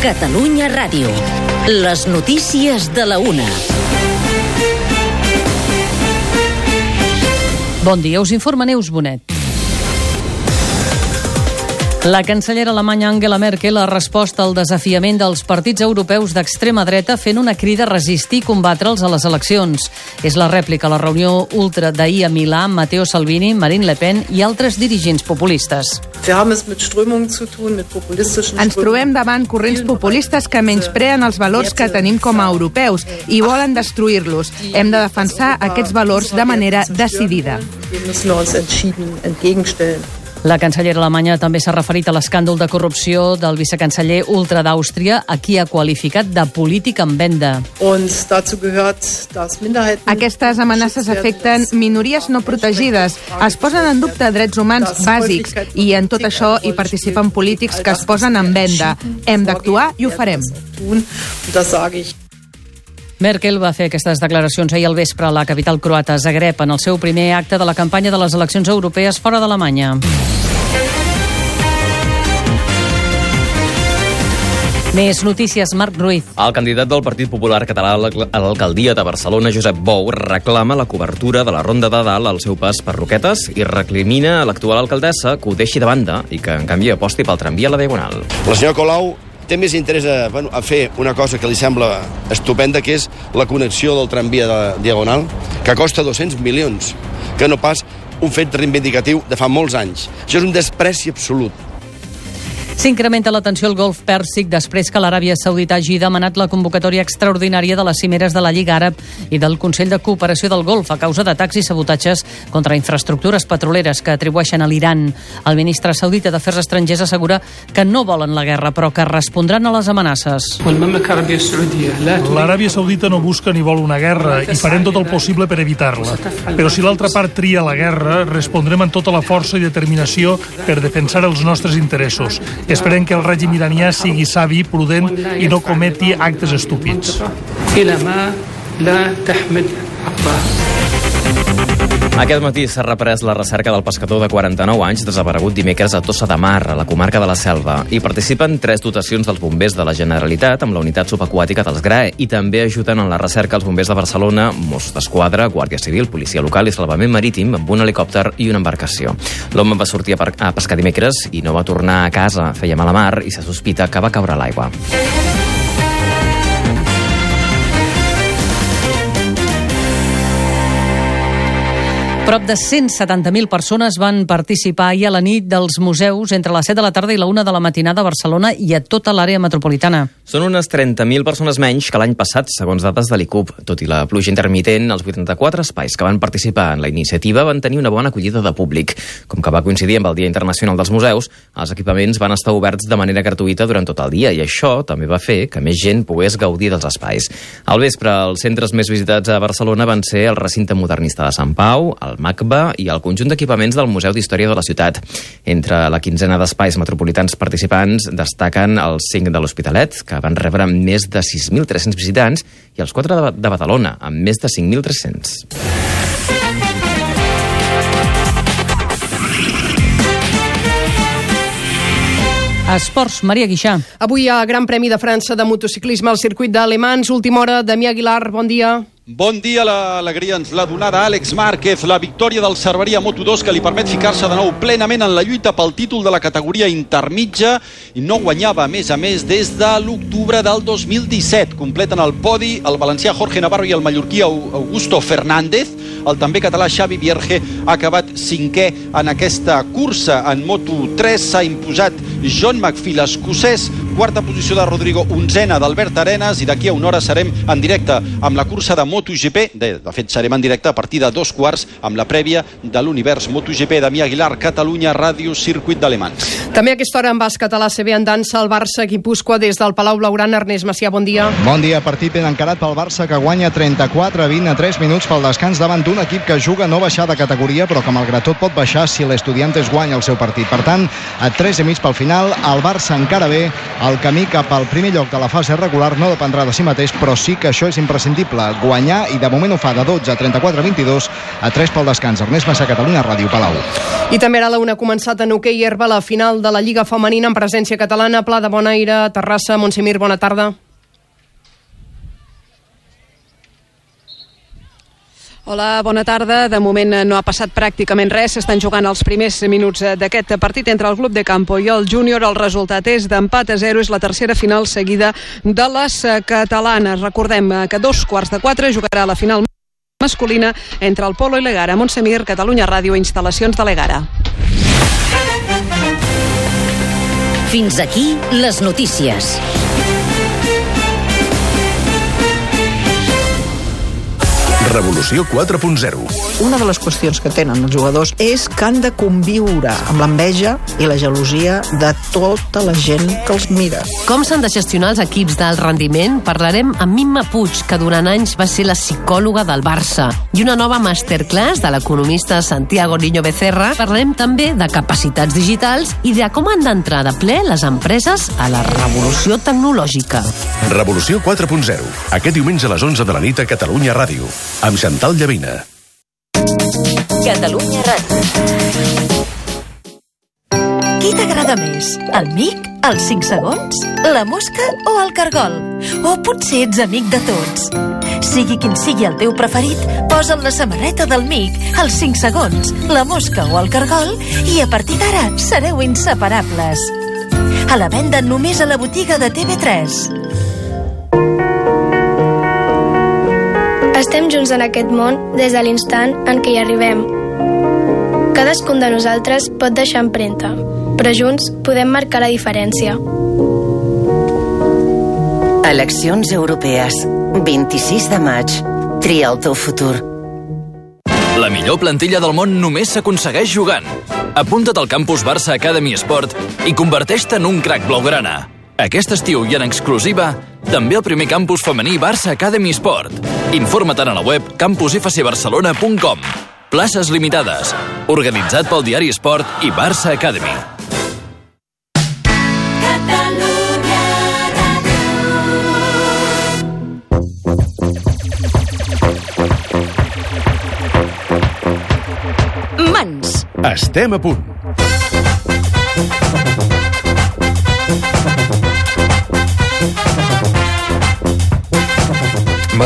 Catalunya Ràdio. Les notícies de la una. Bon dia, us informa Neus Bonet. La cancellera alemanya Angela Merkel ha respost al desafiament dels partits europeus d'extrema dreta fent una crida a resistir i combatre'ls a les eleccions. És la rèplica a la reunió ultra d'ahir a Milà amb Matteo Salvini, Marine Le Pen i altres dirigents populistes. Ens trobem davant corrents populistes que menyspreen els valors que tenim com a europeus i volen destruir-los. Hem de defensar aquests valors de manera decidida. La cancellera alemanya també s'ha referit a l'escàndol de corrupció del vicecanceller ultra d'Àustria, a qui ha qualificat de polític en venda. Aquestes amenaces afecten minories no protegides, es posen en dubte drets humans bàsics i en tot això hi participen polítics que es posen en venda. Hem d'actuar i ho farem. Merkel va fer aquestes declaracions ahir al vespre a la capital croata, Zagreb, en el seu primer acte de la campanya de les eleccions europees fora d'Alemanya. Més notícies, Marc Ruiz. El candidat del Partit Popular Català a l'alcaldia de Barcelona, Josep Bou, reclama la cobertura de la Ronda de Dalt al seu pas per Roquetes i recrimina a l'actual alcaldessa que ho deixi de banda i que, en canvi, aposti pel tramvia a la Diagonal. La senyora Colau té més interès a, bueno, a fer una cosa que li sembla estupenda, que és la connexió del tramvia de Diagonal, que costa 200 milions, que no pas un fet reivindicatiu de fa molts anys. Això és un despreci absolut. S'incrementa l'atenció al golf pèrsic després que l'Aràbia Saudita hagi demanat la convocatòria extraordinària de les cimeres de la Lliga Àrab i del Consell de Cooperació del Golf a causa d'atacs i sabotatges contra infraestructures petroleres que atribueixen a l'Iran. El ministre saudita d'Afers Estrangers assegura que no volen la guerra, però que respondran a les amenaces. L'Aràbia Saudita no busca ni vol una guerra i farem tot el possible per evitar-la. Però si l'altra part tria la guerra, respondrem amb tota la força i determinació per defensar els nostres interessos. Esperem que el règim iranià sigui savi, prudent i no cometi actes estúpids. Aquest matí s'ha reprès la recerca del pescador de 49 anys desaparegut dimecres a Tossa de Mar, a la comarca de la Selva. Hi participen tres dotacions dels bombers de la Generalitat amb la unitat subaquàtica dels GRAE i també ajuden en la recerca els bombers de Barcelona, Mossos d'Esquadra, Guàrdia Civil, Policia Local i Salvament Marítim amb un helicòpter i una embarcació. L'home va sortir a pescar dimecres i no va tornar a casa. Feia mal a mar i se sospita que va caure a l'aigua. Prop de 170.000 persones van participar ahir a la nit dels museus entre les 7 de la tarda i la 1 de la matinada a Barcelona i a tota l'àrea metropolitana. Són unes 30.000 persones menys que l'any passat, segons dades de l'ICUP. Tot i la pluja intermitent, els 84 espais que van participar en la iniciativa van tenir una bona acollida de públic. Com que va coincidir amb el Dia Internacional dels Museus, els equipaments van estar oberts de manera gratuïta durant tot el dia i això també va fer que més gent pogués gaudir dels espais. Al vespre, els centres més visitats a Barcelona van ser el recinte modernista de Sant Pau, el MACBA i el conjunt d'equipaments del Museu d'Història de la ciutat. Entre la quinzena d'espais metropolitans participants destaquen els cinc de l'Hospitalet, que van rebre més de 6.300 visitants, i els quatre de, de Badalona, amb més de 5.300. Esports, Maria Guixà. Avui hi ha Gran Premi de França de motociclisme al circuit d'Alemans. Última hora, Damià Aguilar, bon dia. Bon dia, l'alegria ens l'ha donada Àlex Márquez, la victòria del Cerveria Moto2 que li permet ficar-se de nou plenament en la lluita pel títol de la categoria intermitja i no guanyava, a més a més, des de l'octubre del 2017. Completen el podi el valencià Jorge Navarro i el mallorquí Augusto Fernández. El també català Xavi Vierge ha acabat cinquè en aquesta cursa en Moto3. S'ha imposat John McPhee, l'escocès, quarta posició de Rodrigo, onzena d'Albert Arenas i d'aquí a una hora serem en directe amb la cursa de MotoGP. De, de fet, serem en directe a partir de dos quarts amb la prèvia de l'univers MotoGP. Damià Aguilar, Catalunya, Ràdio, Circuit d'Alemans. També a aquesta hora en bàsquet a l'ACB en dansa el Barça Guipúscoa des del Palau Blaugrana. Ernest Macià, bon dia. Bon dia, partit ben encarat pel Barça que guanya 34 20 a 3 minuts pel descans davant davant d'un equip que juga no baixar de categoria, però que malgrat tot pot baixar si l'Estudiantes guanya el seu partit. Per tant, a 3 i mig pel final, el Barça encara bé, el camí cap al primer lloc de la fase regular no dependrà de si mateix, però sí que això és imprescindible, guanyar, i de moment ho fa de 12 a 34 a 22, a 3 pel descans. Ernest Massa, Catalunya, Ràdio Palau. I també ara la una començat en hoquei herba la final de la Lliga Femenina en presència catalana, Pla de Bonaire, Terrassa, Montsemir, bona tarda. Hola, bona tarda. De moment no ha passat pràcticament res. S'estan jugant els primers minuts d'aquest partit entre el Club de Campo i el Júnior. El resultat és d'empat a zero. És la tercera final seguida de les catalanes. Recordem que dos quarts de quatre jugarà la final masculina entre el Polo i l'Egara. Montsemir, Catalunya Ràdio, instal·lacions de l'Egara. Fins aquí les notícies. Revolució 4.0. Una de les qüestions que tenen els jugadors és que han de conviure amb l'enveja i la gelosia de tota la gent que els mira. Com s'han de gestionar els equips d'alt rendiment? Parlarem amb Mimma Puig, que durant anys va ser la psicòloga del Barça. I una nova masterclass de l'economista Santiago Niño Becerra. Parlarem també de capacitats digitals i de com han d'entrar de ple les empreses a la revolució tecnològica. Revolució 4.0. Aquest diumenge a les 11 de la nit a Catalunya Ràdio amb Xantal Llavina. Catalunya Ràdio. Qui t'agrada més, el mic, els 5 segons, la mosca o el cargol? O potser ets amic de tots? Sigui quin sigui el teu preferit, posa'n la samarreta del mic, els 5 segons, la mosca o el cargol i a partir d'ara sereu inseparables. A la venda només a la botiga de TV3. Estem junts en aquest món des de l'instant en què hi arribem. Cadascun de nosaltres pot deixar empremta, però junts podem marcar la diferència. Eleccions europees. 26 de maig. Tria el teu futur. La millor plantilla del món només s'aconsegueix jugant. Apunta't al campus Barça Academy Sport i converteix-te en un crac blaugrana. Aquest estiu i en exclusiva, també el primer campus femení Barça Academy Sport. Informa't a la web campusfcbarcelona.com. Places limitades. Organitzat pel diari Esport i Barça Academy. Mans. Estem a punt.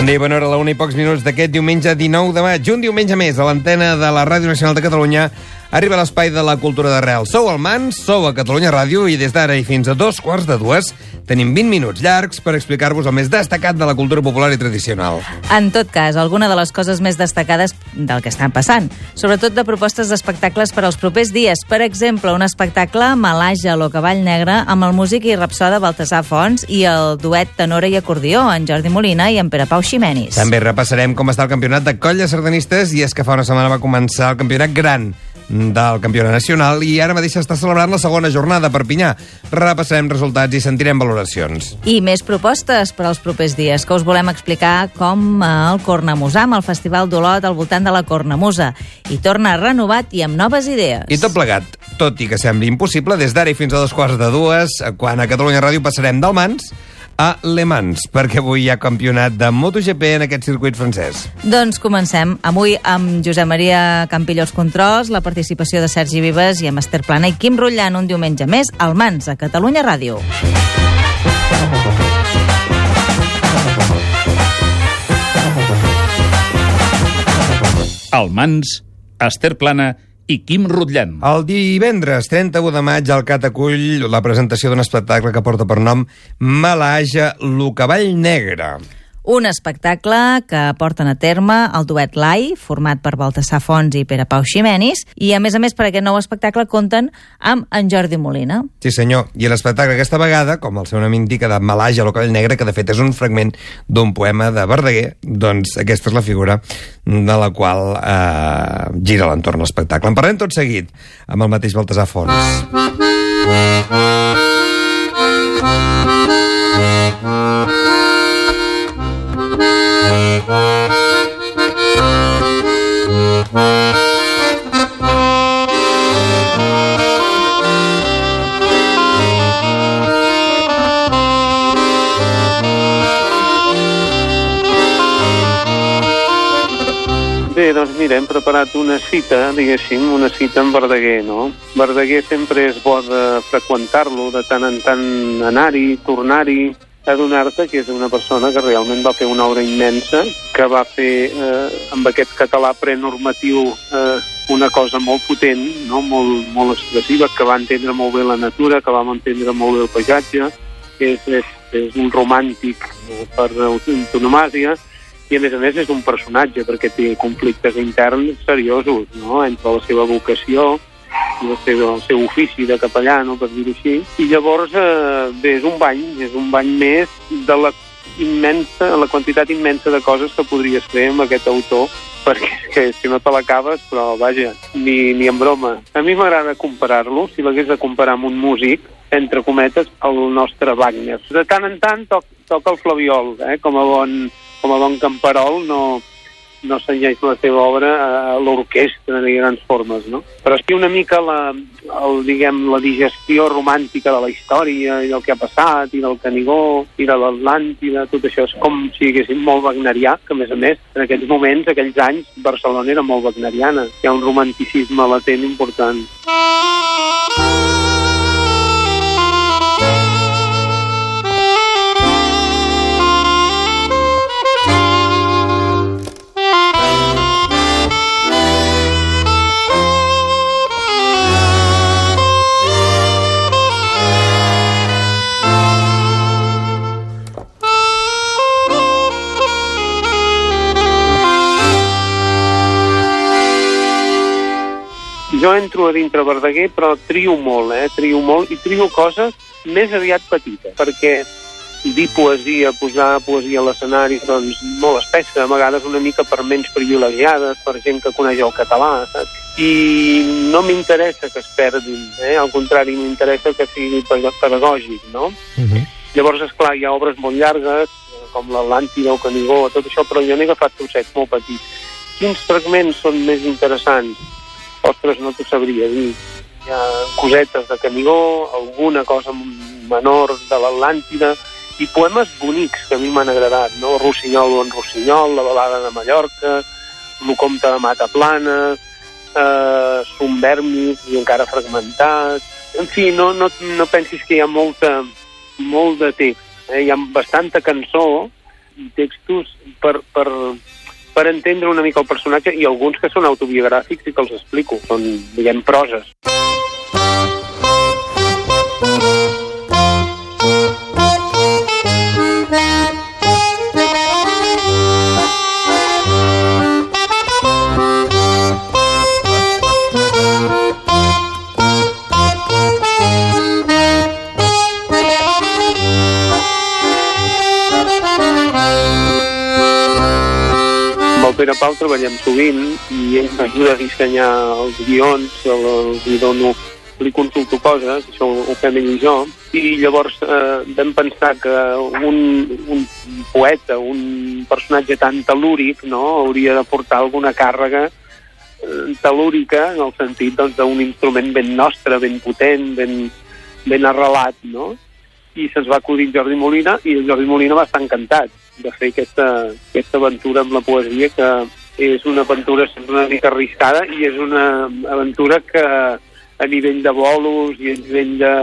Bon dia, bona hora, la una i pocs minuts d'aquest diumenge 19 de maig. Un diumenge més a l'antena de la Ràdio Nacional de Catalunya arriba l'espai de la cultura d'arrel. Sou al Mans, sou a Catalunya Ràdio i des d'ara i fins a dos quarts de dues tenim 20 minuts llargs per explicar-vos el més destacat de la cultura popular i tradicional. En tot cas, alguna de les coses més destacades del que estan passant, sobretot de propostes d'espectacles per als propers dies. Per exemple, un espectacle Malaja o Cavall Negre amb el músic i rapsoda Baltasar Fons i el duet tenora i acordió, en Jordi Molina i en Pere Pau Ximenis. També repassarem com està el campionat de colles sardanistes i és que fa una setmana va començar el campionat gran del campionat nacional i ara mateix s'està celebrant la segona jornada a Perpinyà. Repassarem resultats i sentirem valoracions. I més propostes per als propers dies, que us volem explicar com el Cornamusa, amb el Festival d'Olot al voltant de la Cornamusa. I torna renovat i amb noves idees. I tot plegat, tot i que sembli impossible, des d'ara i fins a dos quarts de dues, quan a Catalunya Ràdio passarem del Mans a Le Mans, perquè avui hi ha campionat de MotoGP en aquest circuit francès. Doncs comencem. Avui amb Josep Maria Campillos Controls, la participació de Sergi Vives i amb Esther Plana i Quim Rotllant un diumenge més al Mans, a Catalunya Ràdio. Al Mans, Esther Plana i Quim Rotllant. El divendres 31 de maig el CAT acull la presentació d'un espectacle que porta per nom Malaja, lo cavall negre. Un espectacle que porten a terme el duet Lai, format per Baltasar Fons i Pere Pau Ximenis, i a més a més per aquest nou espectacle compten amb en Jordi Molina. Sí senyor, i l'espectacle aquesta vegada, com el seu nom indica, de Malaja, Cavall negre, que de fet és un fragment d'un poema de Verdaguer, doncs aquesta és la figura de la qual eh, gira l'entorn l'espectacle. En parlem tot seguit amb el mateix Baltasar Fons. Bé, doncs mira, hem preparat una cita, diguéssim, una cita amb Verdaguer, no? Verdaguer sempre és bo de freqüentar-lo, de tant en tant anar-hi, tornar-hi, adonar-te que és una persona que realment va fer una obra immensa, que va fer eh, amb aquest català prenormatiu eh, una cosa molt potent, no? molt, molt expressiva, que va entendre molt bé la natura, que va entendre molt bé el paisatge, que és, és, és un romàntic eh, per autonomàsia, i a més a més és un personatge perquè té conflictes interns seriosos no? entre la seva vocació i el seu, el seu ofici de capellà, no, per dir-ho així. I llavors, eh, bé, és un bany, és un bany més de la immensa, la quantitat immensa de coses que podries fer amb aquest autor perquè que si no te l'acabes, però vaja, ni, ni en broma. A mi m'agrada comparar-lo, si l'hagués de comparar amb un músic, entre cometes, el nostre Wagner. De tant en tant toc, toca el flaviol, eh? com, a bon, com a bon camperol, no, no s'enllaix la seva obra a l'orquestra de grans formes, no? Però sí una mica la, el, diguem, la digestió romàntica de la història i del que ha passat, i del Canigó, i de l'Atlàntida, tot això és com si haguéssim molt wagnerià, que a més a més, en aquells moments, aquells anys, Barcelona era molt wagneriana. Hi ha un romanticisme latent important. Entro a dintre Verdaguer, però trio molt, eh? Trio molt i trio coses més aviat petites, perquè dir poesia, posar poesia a l'escenari, doncs molt espessa, a vegades una mica per menys privilegiades, per gent que coneix el català, saps? I no m'interessa que es perdin, eh? al contrari, m'interessa que sigui pedagògic, no? Uh -huh. Llavors, és clar, hi ha obres molt llargues, com l'Atlàntida o Canigó, tot això, però jo n'he agafat trossets molt petits. Quins fragments són més interessants? Ostres, no t'ho sabria dir. Hi ha cosetes de Canigó, alguna cosa menor de l'Atlàntida, i poemes bonics que a mi m'han agradat, no? Rossinyol o en Rossinyol, la balada de Mallorca, el comte de Mata Plana, eh, Sumbermis i encara fragmentat... En fi, no, no, no pensis que hi ha molta, molt de text. Eh? Hi ha bastanta cançó i textos per, per, per entendre una mica el personatge i alguns que són autobiogràfics i que els explico, són, diguem, proses. El Pere Pau treballem sovint i ell m'ajuda a dissenyar els guions, els hi dono, li consulto coses, això ho fem ell i jo, i llavors eh, vam pensar que un, un poeta, un personatge tan telúric, no?, hauria de portar alguna càrrega eh, telúrica en el sentit doncs, d'un doncs, instrument ben nostre, ben potent, ben, ben arrelat, no? I se'ns va acudir Jordi Molina i el Jordi Molina va estar encantat de fer aquesta, aquesta aventura amb la poesia que és una aventura sempre una mica arriscada i és una aventura que a nivell de bolos i a nivell de,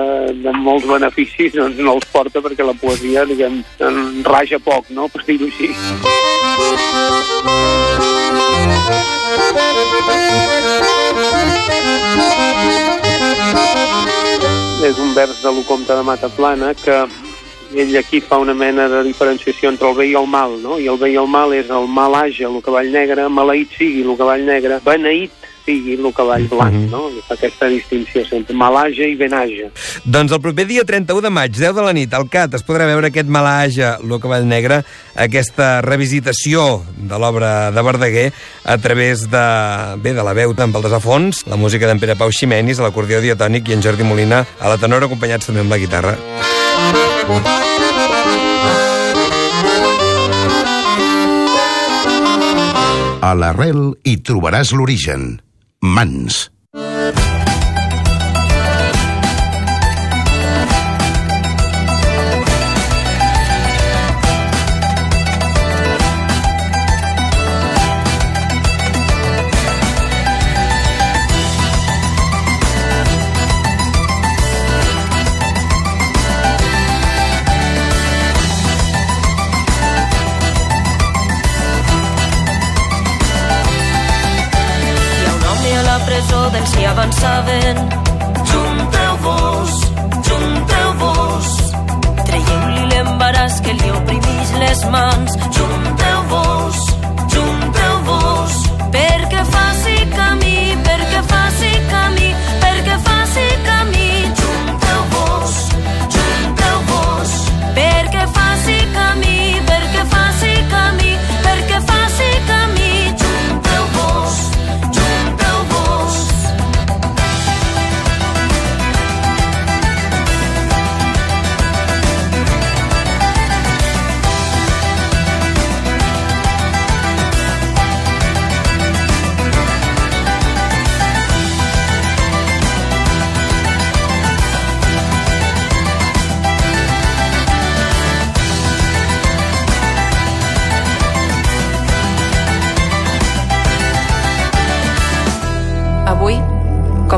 de molts beneficis doncs no els porta perquè la poesia diguem, en raja poc, no? per dir-ho així. És un vers de l'Ocomte de Mataplana que ell aquí fa una mena de diferenciació entre el bé i el mal, no? I el bé i el mal és el mal age, el cavall negre, maleït sigui el cavall negre, beneït sigui el cavall blanc, mm -hmm. no? I fa aquesta distinció sempre, malage i benage. Doncs el proper dia 31 de maig, 10 de la nit, al CAT, es podrà veure aquest malage, el cavall negre, aquesta revisitació de l'obra de Verdaguer a través de, bé, de la veu amb el desafons, la música d'en Pere Pau Ximenis, l'acordió diatònic i en Jordi Molina a la tenora, acompanyats també amb la guitarra. A l'arrel hi trobaràs l'origen. Mans. Saben. Junteu-vos, junteu-vos. Traieu-li l'embaràs que li oprimís les mans.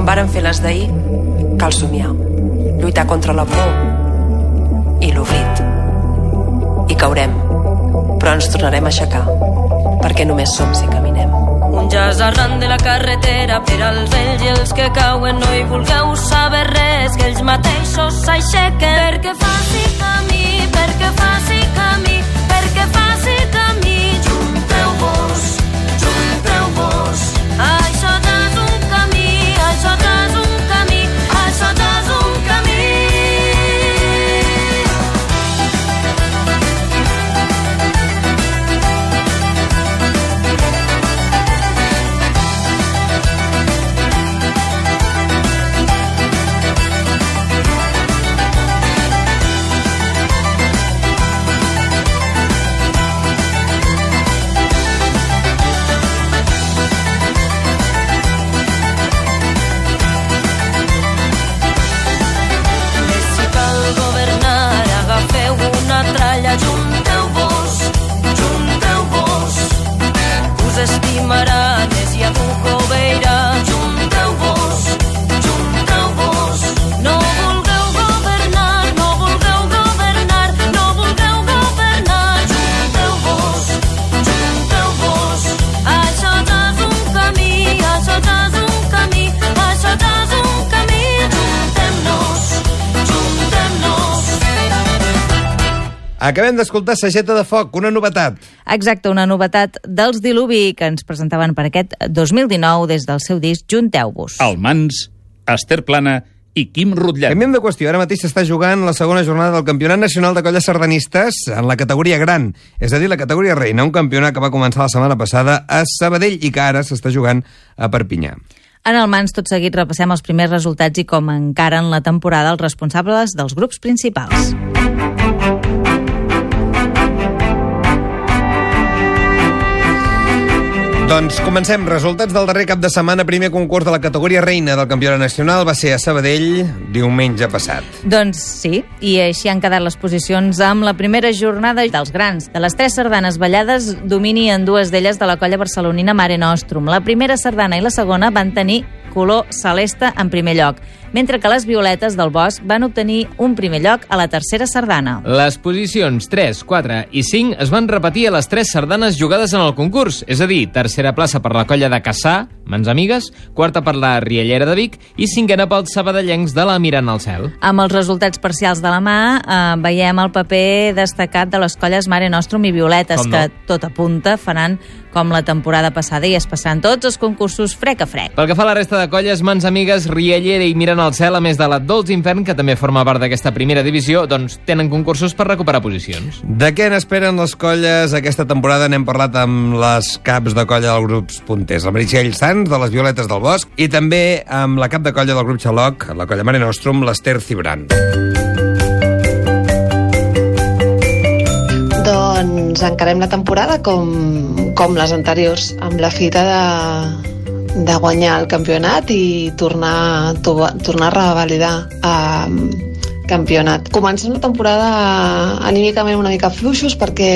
Com varen fer les d'ahir, cal somiar. Lluitar contra la por i l'oblit. I caurem, però ens tornarem a aixecar, perquè només som si caminem. Un jazz arran de la carretera per als vells i els que cauen no hi vulgueu saber res que ells mateixos s'aixequen perquè faci camí, perquè faci camí perquè faci camí Acabem d'escoltar Sageta de Foc, una novetat. Exacte, una novetat dels Diluvi que ens presentaven per aquest 2019 des del seu disc Junteu-vos. El Mans, Esther Plana i Quim Rutllem. Canviem de qüestió. Ara mateix s'està jugant la segona jornada del Campionat Nacional de Colles Sardanistes en la categoria gran, és a dir, la categoria reina, un campionat que va començar la setmana passada a Sabadell i que ara s'està jugant a Perpinyà. En el Mans, tot seguit, repassem els primers resultats i com encaren la temporada els responsables dels grups principals. Doncs comencem. Resultats del darrer cap de setmana. Primer concurs de la categoria reina del Campionat Nacional va ser a Sabadell diumenge passat. Doncs sí, i així han quedat les posicions amb la primera jornada dels grans. De les tres sardanes ballades, domini en dues d'elles de la colla barcelonina Mare Nostrum. La primera sardana i la segona van tenir color celeste en primer lloc, mentre que les violetes del bosc van obtenir un primer lloc a la tercera sardana. Les posicions 3, 4 i 5 es van repetir a les tres sardanes jugades en el concurs, és a dir, tercera plaça per la colla de Cassà, Mans Amigues, quarta per la Riellera de Vic i cinquena pels sabadellencs de la Mirant al Cel. Amb els resultats parcials de la mà, eh, veiem el paper destacat de les colles Mare Nostrum i Violetes, Com no? que tot apunta faran com la temporada passada i es passaran tots els concursos frec a frec. Pel que fa a la resta de colles, Mans Amigues, Riellera i Mirant al Cel, a més de la Dolç Infern, que també forma part d'aquesta primera divisió, doncs tenen concursos per recuperar posicions. De què n'esperen les colles aquesta temporada? N'hem parlat amb les caps de colla dels grups punters, la Meritxell Sans, de les Violetes del Bosc, i també amb la cap de colla del grup Xaloc, la colla Mare Nostrum, l'Ester Cibran. Doncs encarem la temporada com, com les anteriors, amb la fita de, de guanyar el campionat i tornar, to, tornar a revalidar el campionat. Comencem la temporada anímicament una mica fluixos perquè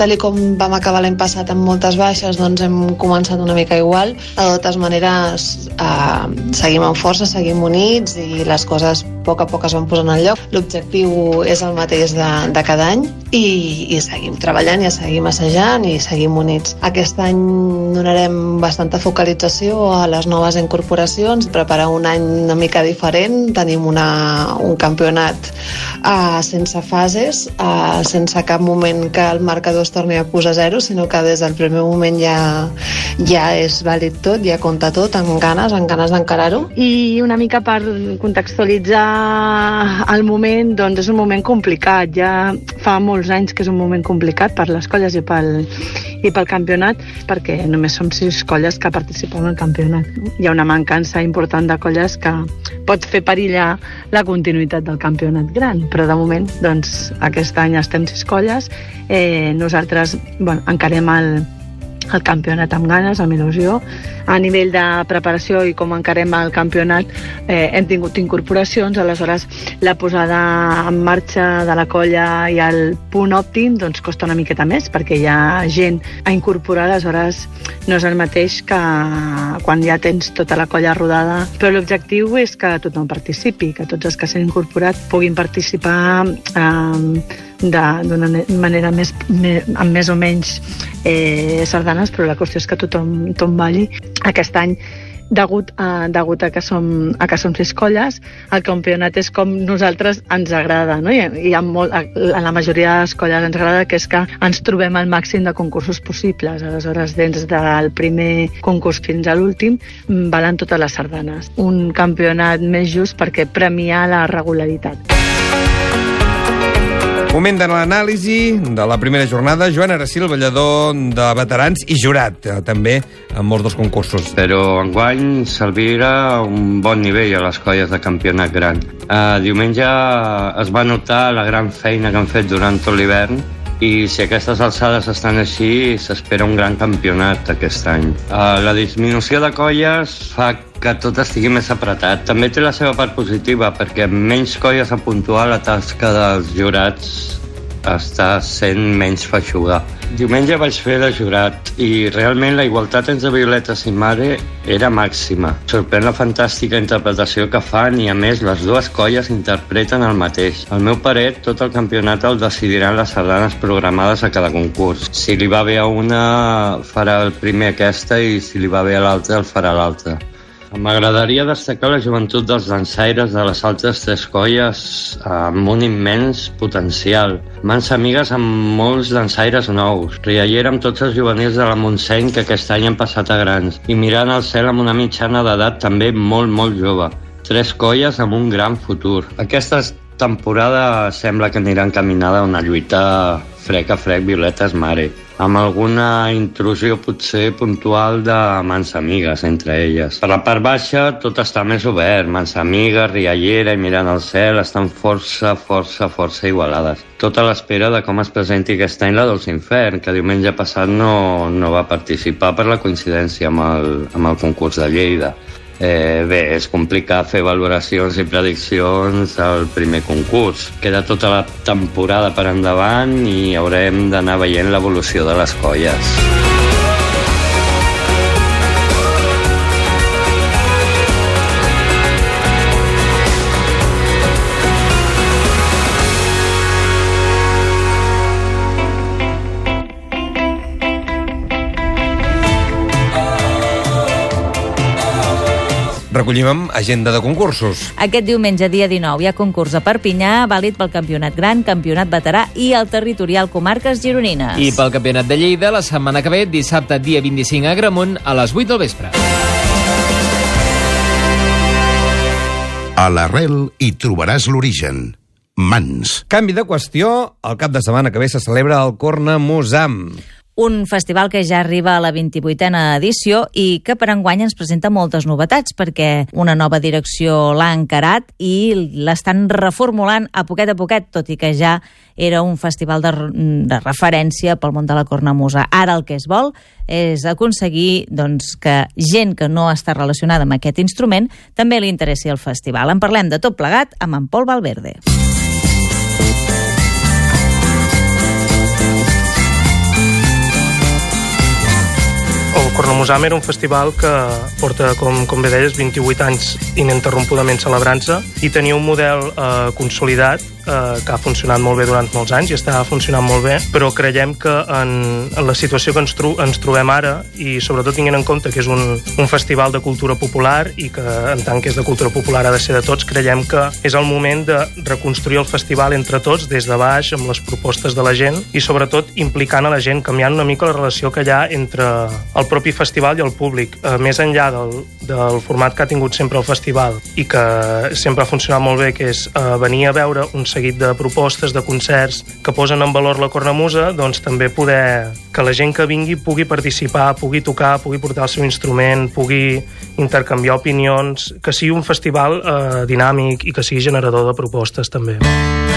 tal com vam acabar l'any passat amb moltes baixes, doncs hem començat una mica igual. De totes maneres, eh, seguim amb força, seguim units i les coses a poc a poc es van posant al lloc. L'objectiu és el mateix de, de cada any i, i seguim treballant i seguim assajant i seguim units. Aquest any donarem bastanta focalització a les noves incorporacions, preparar un any una mica diferent. Tenim una, un campionat uh, sense fases, uh, sense cap moment que el marcador es torni a posar zero, sinó que des del primer moment ja, ja és vàlid tot, ja compta tot, amb ganes, amb ganes d'encarar-ho. I una mica per contextualitzar el moment, doncs és un moment complicat. Ja fa molts anys que és un moment complicat per les colles i pel, i pel campionat, perquè només som sis colles que participen al campionat. Hi ha una mancança important de colles que pot fer perillar la continuïtat del campionat gran, però de moment doncs, aquest any estem sis colles, eh, nosaltres bueno, encarem el, el campionat amb ganes, amb il·lusió. A nivell de preparació i com encarem el campionat eh, hem tingut incorporacions, aleshores la posada en marxa de la colla i el punt òptim doncs costa una miqueta més perquè hi ha gent a incorporar, aleshores no és el mateix que quan ja tens tota la colla rodada, però l'objectiu és que tothom participi, que tots els que s'han incorporat puguin participar eh, d'una manera més, més, amb més o menys eh, sardanes, però la qüestió és que tothom, tothom balli. Aquest any degut a, degut a que som, a que som sis colles, el campionat és com nosaltres ens agrada, no? I, i a, molt, a, la majoria de les colles ens agrada que és que ens trobem al màxim de concursos possibles. Aleshores, des del primer concurs fins a l'últim, valen totes les sardanes. Un campionat més just perquè premia la regularitat. Moment de l'anàlisi de la primera jornada. Joan Aracil, ballador de veterans i jurat, eh, també, en molts dels concursos. Però enguany s'alvira un bon nivell a les colles de campionat gran. Uh, diumenge es va notar la gran feina que han fet durant tot l'hivern i si aquestes alçades estan així, s'espera un gran campionat aquest any. Uh, la disminució de colles fa que tot estigui més apretat. També té la seva part positiva, perquè menys colles a puntuar la tasca dels jurats està sent menys feixuga. Diumenge vaig fer de jurat i realment la igualtat entre Violetes i Mare era màxima. Sorprèn la fantàstica interpretació que fan i a més les dues colles interpreten el mateix. Al meu parer, tot el campionat el decidiran les sardanes programades a cada concurs. Si li va bé a una, farà el primer aquesta i si li va bé a l'altra, el farà l'altra. M'agradaria destacar la joventut dels dansaires de les altres tres colles amb un immens potencial. Mans amigues amb molts dansaires nous. Riallera amb tots els juvenils de la Montseny que aquest any han passat a grans. I mirant al cel amb una mitjana d'edat també molt, molt jove. Tres colles amb un gran futur. Aquesta temporada sembla que anirà encaminada a una lluita frec a frec violetes mare, amb alguna intrusió potser puntual de mans amigues entre elles. Per la part baixa tot està més obert, mans amigues, riallera i mirant al cel estan força, força, força igualades. Tot a l'espera de com es presenti aquest any la Dolç Infern, que diumenge passat no, no va participar per la coincidència amb el, amb el concurs de Lleida. Eh, bé, és complicat fer valoracions i prediccions al primer concurs. Queda tota la temporada per endavant i haurem d'anar veient l'evolució de les colles. Recollim agenda de concursos. Aquest diumenge, dia 19, hi ha concurs a Perpinyà, vàlid pel campionat gran, campionat veterà i el territorial comarques gironines. I pel campionat de Lleida, la setmana que ve, dissabte, dia 25 a Gramunt, a les 8 del vespre. A l'arrel hi trobaràs l'origen. Mans. Canvi de qüestió, el cap de setmana que ve se celebra el Corna Musam un festival que ja arriba a la 28a edició i que per enguany ens presenta moltes novetats perquè una nova direcció l'ha encarat i l'estan reformulant a poquet a poquet, tot i que ja era un festival de, de referència pel món de la cornamusa. Ara el que es vol és aconseguir doncs, que gent que no està relacionada amb aquest instrument també li interessi el festival. En parlem de tot plegat amb en Pol Valverde. Cornomusam era un festival que porta, com, com bé deies, 28 anys ininterrompudament celebrant-se i tenia un model eh, consolidat eh, que ha funcionat molt bé durant molts anys i està funcionant molt bé, però creiem que en, en la situació que ens, tro ens trobem ara i sobretot tinguent en compte que és un, un festival de cultura popular i que en tant que és de cultura popular ha de ser de tots, creiem que és el moment de reconstruir el festival entre tots des de baix amb les propostes de la gent i sobretot implicant a la gent, canviant una mica la relació que hi ha entre el propi festival i el públic. Eh, més enllà del, del format que ha tingut sempre el festival i que sempre ha funcionat molt bé, que és eh, venir a veure un seguit de propostes, de concerts que posen en valor la cornamusa, doncs també poder que la gent que vingui pugui participar, pugui tocar, pugui portar el seu instrument, pugui intercanviar opinions, que sigui un festival eh, dinàmic i que sigui generador de propostes també. Voldria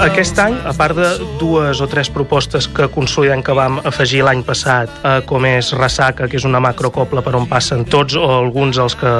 Aquest any, a part de dues o tres propostes que consolidem que vam afegir l'any passat, eh, com és Ressaca, que és una macrocopla per on passen tots o alguns dels que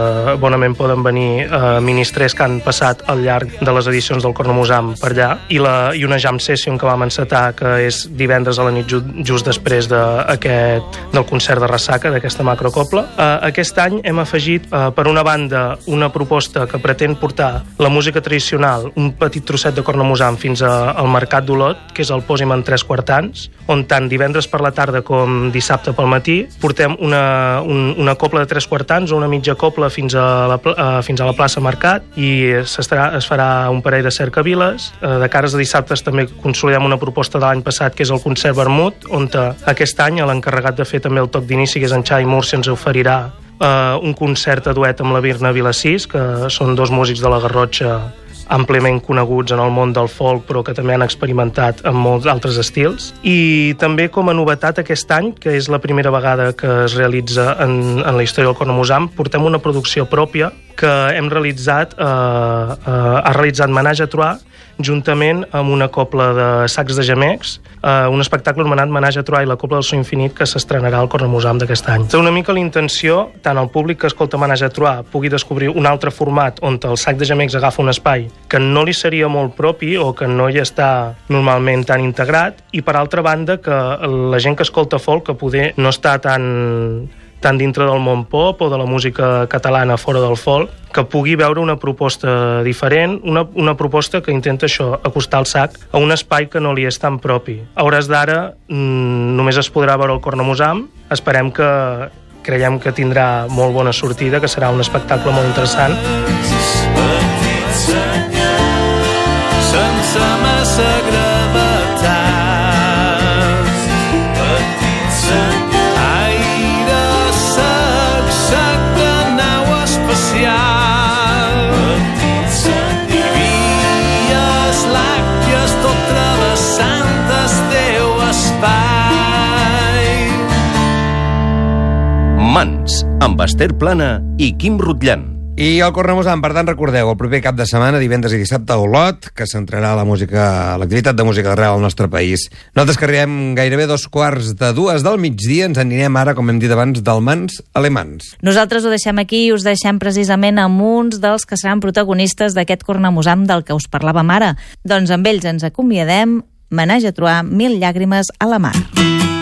bonament poden venir eh, ministres que han passat al llarg de les edicions del Cornomusam per allà, i, la, i una jam session que vam encetar, que és divendres a la nit ju just després de, aquest, del concert de Ressaca, d'aquesta macrocopla. Eh, aquest any hem afegit, eh, per una banda, una proposta que pretén portar la música tradicional, un petit trosset de Cornomusam fins a, al Mercat d'Olot, que és el Pòsim en tres quartans, on tant divendres per la tarda com dissabte pel matí portem una, un, una copla de tres quartans o una mitja copla fins a la, eh, fins a la plaça Mercat i s'estarà, es farà un parell de cercaviles. Eh, de cares a dissabtes també consolidem una proposta de l'any passat que és el concert Vermut, on eh, aquest any l'encarregat de fer també el toc d'inici, que és en Xavi Múrcia, ens oferirà eh, un concert a duet amb la Virna Vilassís, que són dos músics de la Garrotxa àmpliament coneguts en el món del folk, però que també han experimentat en molts altres estils. I també com a novetat aquest any, que és la primera vegada que es realitza en, en la història del Cornomusam, portem una producció pròpia que hem realitzat, eh, eh, ha realitzat Menage a Troyes, juntament amb una copla de sacs de gemecs, eh, un espectacle anomenat Menage a Troyes i la copla del so infinit que s'estrenarà al Cornomusam d'aquest any. Té una mica la intenció, tant el públic que escolta Menage a Troyes pugui descobrir un altre format on el sac de gemecs agafa un espai que no li seria molt propi o que no hi està normalment tan integrat i per altra banda que la gent que escolta folk que poder no està tan tant dintre del món pop o de la música catalana fora del folk, que pugui veure una proposta diferent, una, una proposta que intenta això, acostar el sac a un espai que no li és tan propi. A hores d'ara mmm, només es podrà veure el Cornomusam, esperem que creiem que tindrà molt bona sortida, que serà un espectacle molt interessant. petit amb Esther Plana i Quim Rutllant. I el Corremusam, per tant, recordeu, el proper cap de setmana, divendres i dissabte, a Olot, que centrarà la música, l'activitat de música arrel al nostre país. Nosaltres que arribem gairebé dos quarts de dues del migdia, ens anirem ara, com hem dit abans, d'almans alemans. Nosaltres ho deixem aquí i us deixem precisament amb uns dels que seran protagonistes d'aquest cornamusam del que us parlàvem ara. Doncs amb ells ens acomiadem, menage a trobar mil llàgrimes a la mar. tot